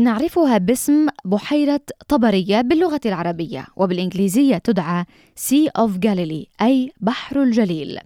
نعرفها باسم بحيرة طبرية باللغة العربية وبالإنجليزية تدعى Sea of Galilee أي بحر الجليل.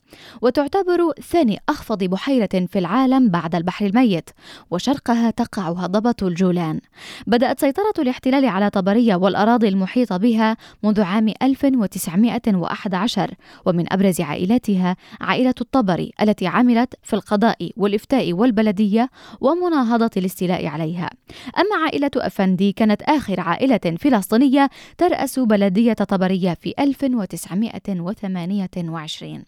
وتعتبر ثاني أخفض بحيرة في العالم بعد البحر الميت وشرقها تقع هضبة الجولان. بدأت سيطرة الاحتلال على طبرية والأراضي المحيطة بها منذ عام 1911 ومن أبرز عائلاتها عائلة الطبري التي عملت في القضاء والإفتاء والبلدية ومناهضة الاستيلاء عليها. أما عائلة أفندي كانت آخر عائلة فلسطينية ترأس بلدية طبرية في 1928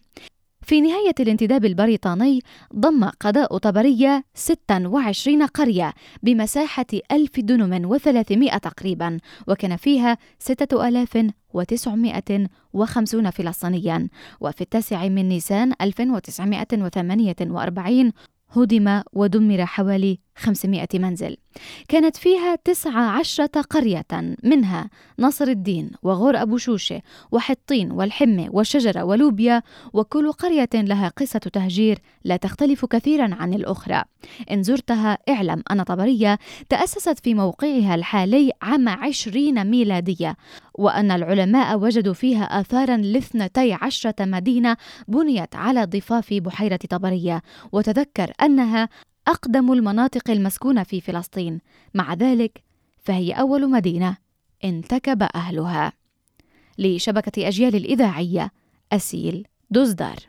في نهاية الانتداب البريطاني ضم قضاء طبرية 26 قرية بمساحة ألف دنم وثلاثمائة تقريبا وكان فيها 6950 فلسطينيا. وفي التاسع من نيسان 1948 هدم ودمر حوالي 500 منزل. كانت فيها تسعة عشرة قرية منها نصر الدين وغور أبو شوشة وحطين والحمة والشجرة ولوبيا وكل قرية لها قصة تهجير لا تختلف كثيرا عن الأخرى. إن زرتها اعلم أن طبرية تأسست في موقعها الحالي عام عشرين ميلادية وأن العلماء وجدوا فيها آثارا لاثنتي عشرة مدينة بنيت على ضفاف بحيرة طبرية. وتذكر أنها أقدم المناطق المسكونة في فلسطين. مع ذلك فهي أول مدينة انتكب أهلها. لشبكة أجيال الإذاعية أسيل دوزدار.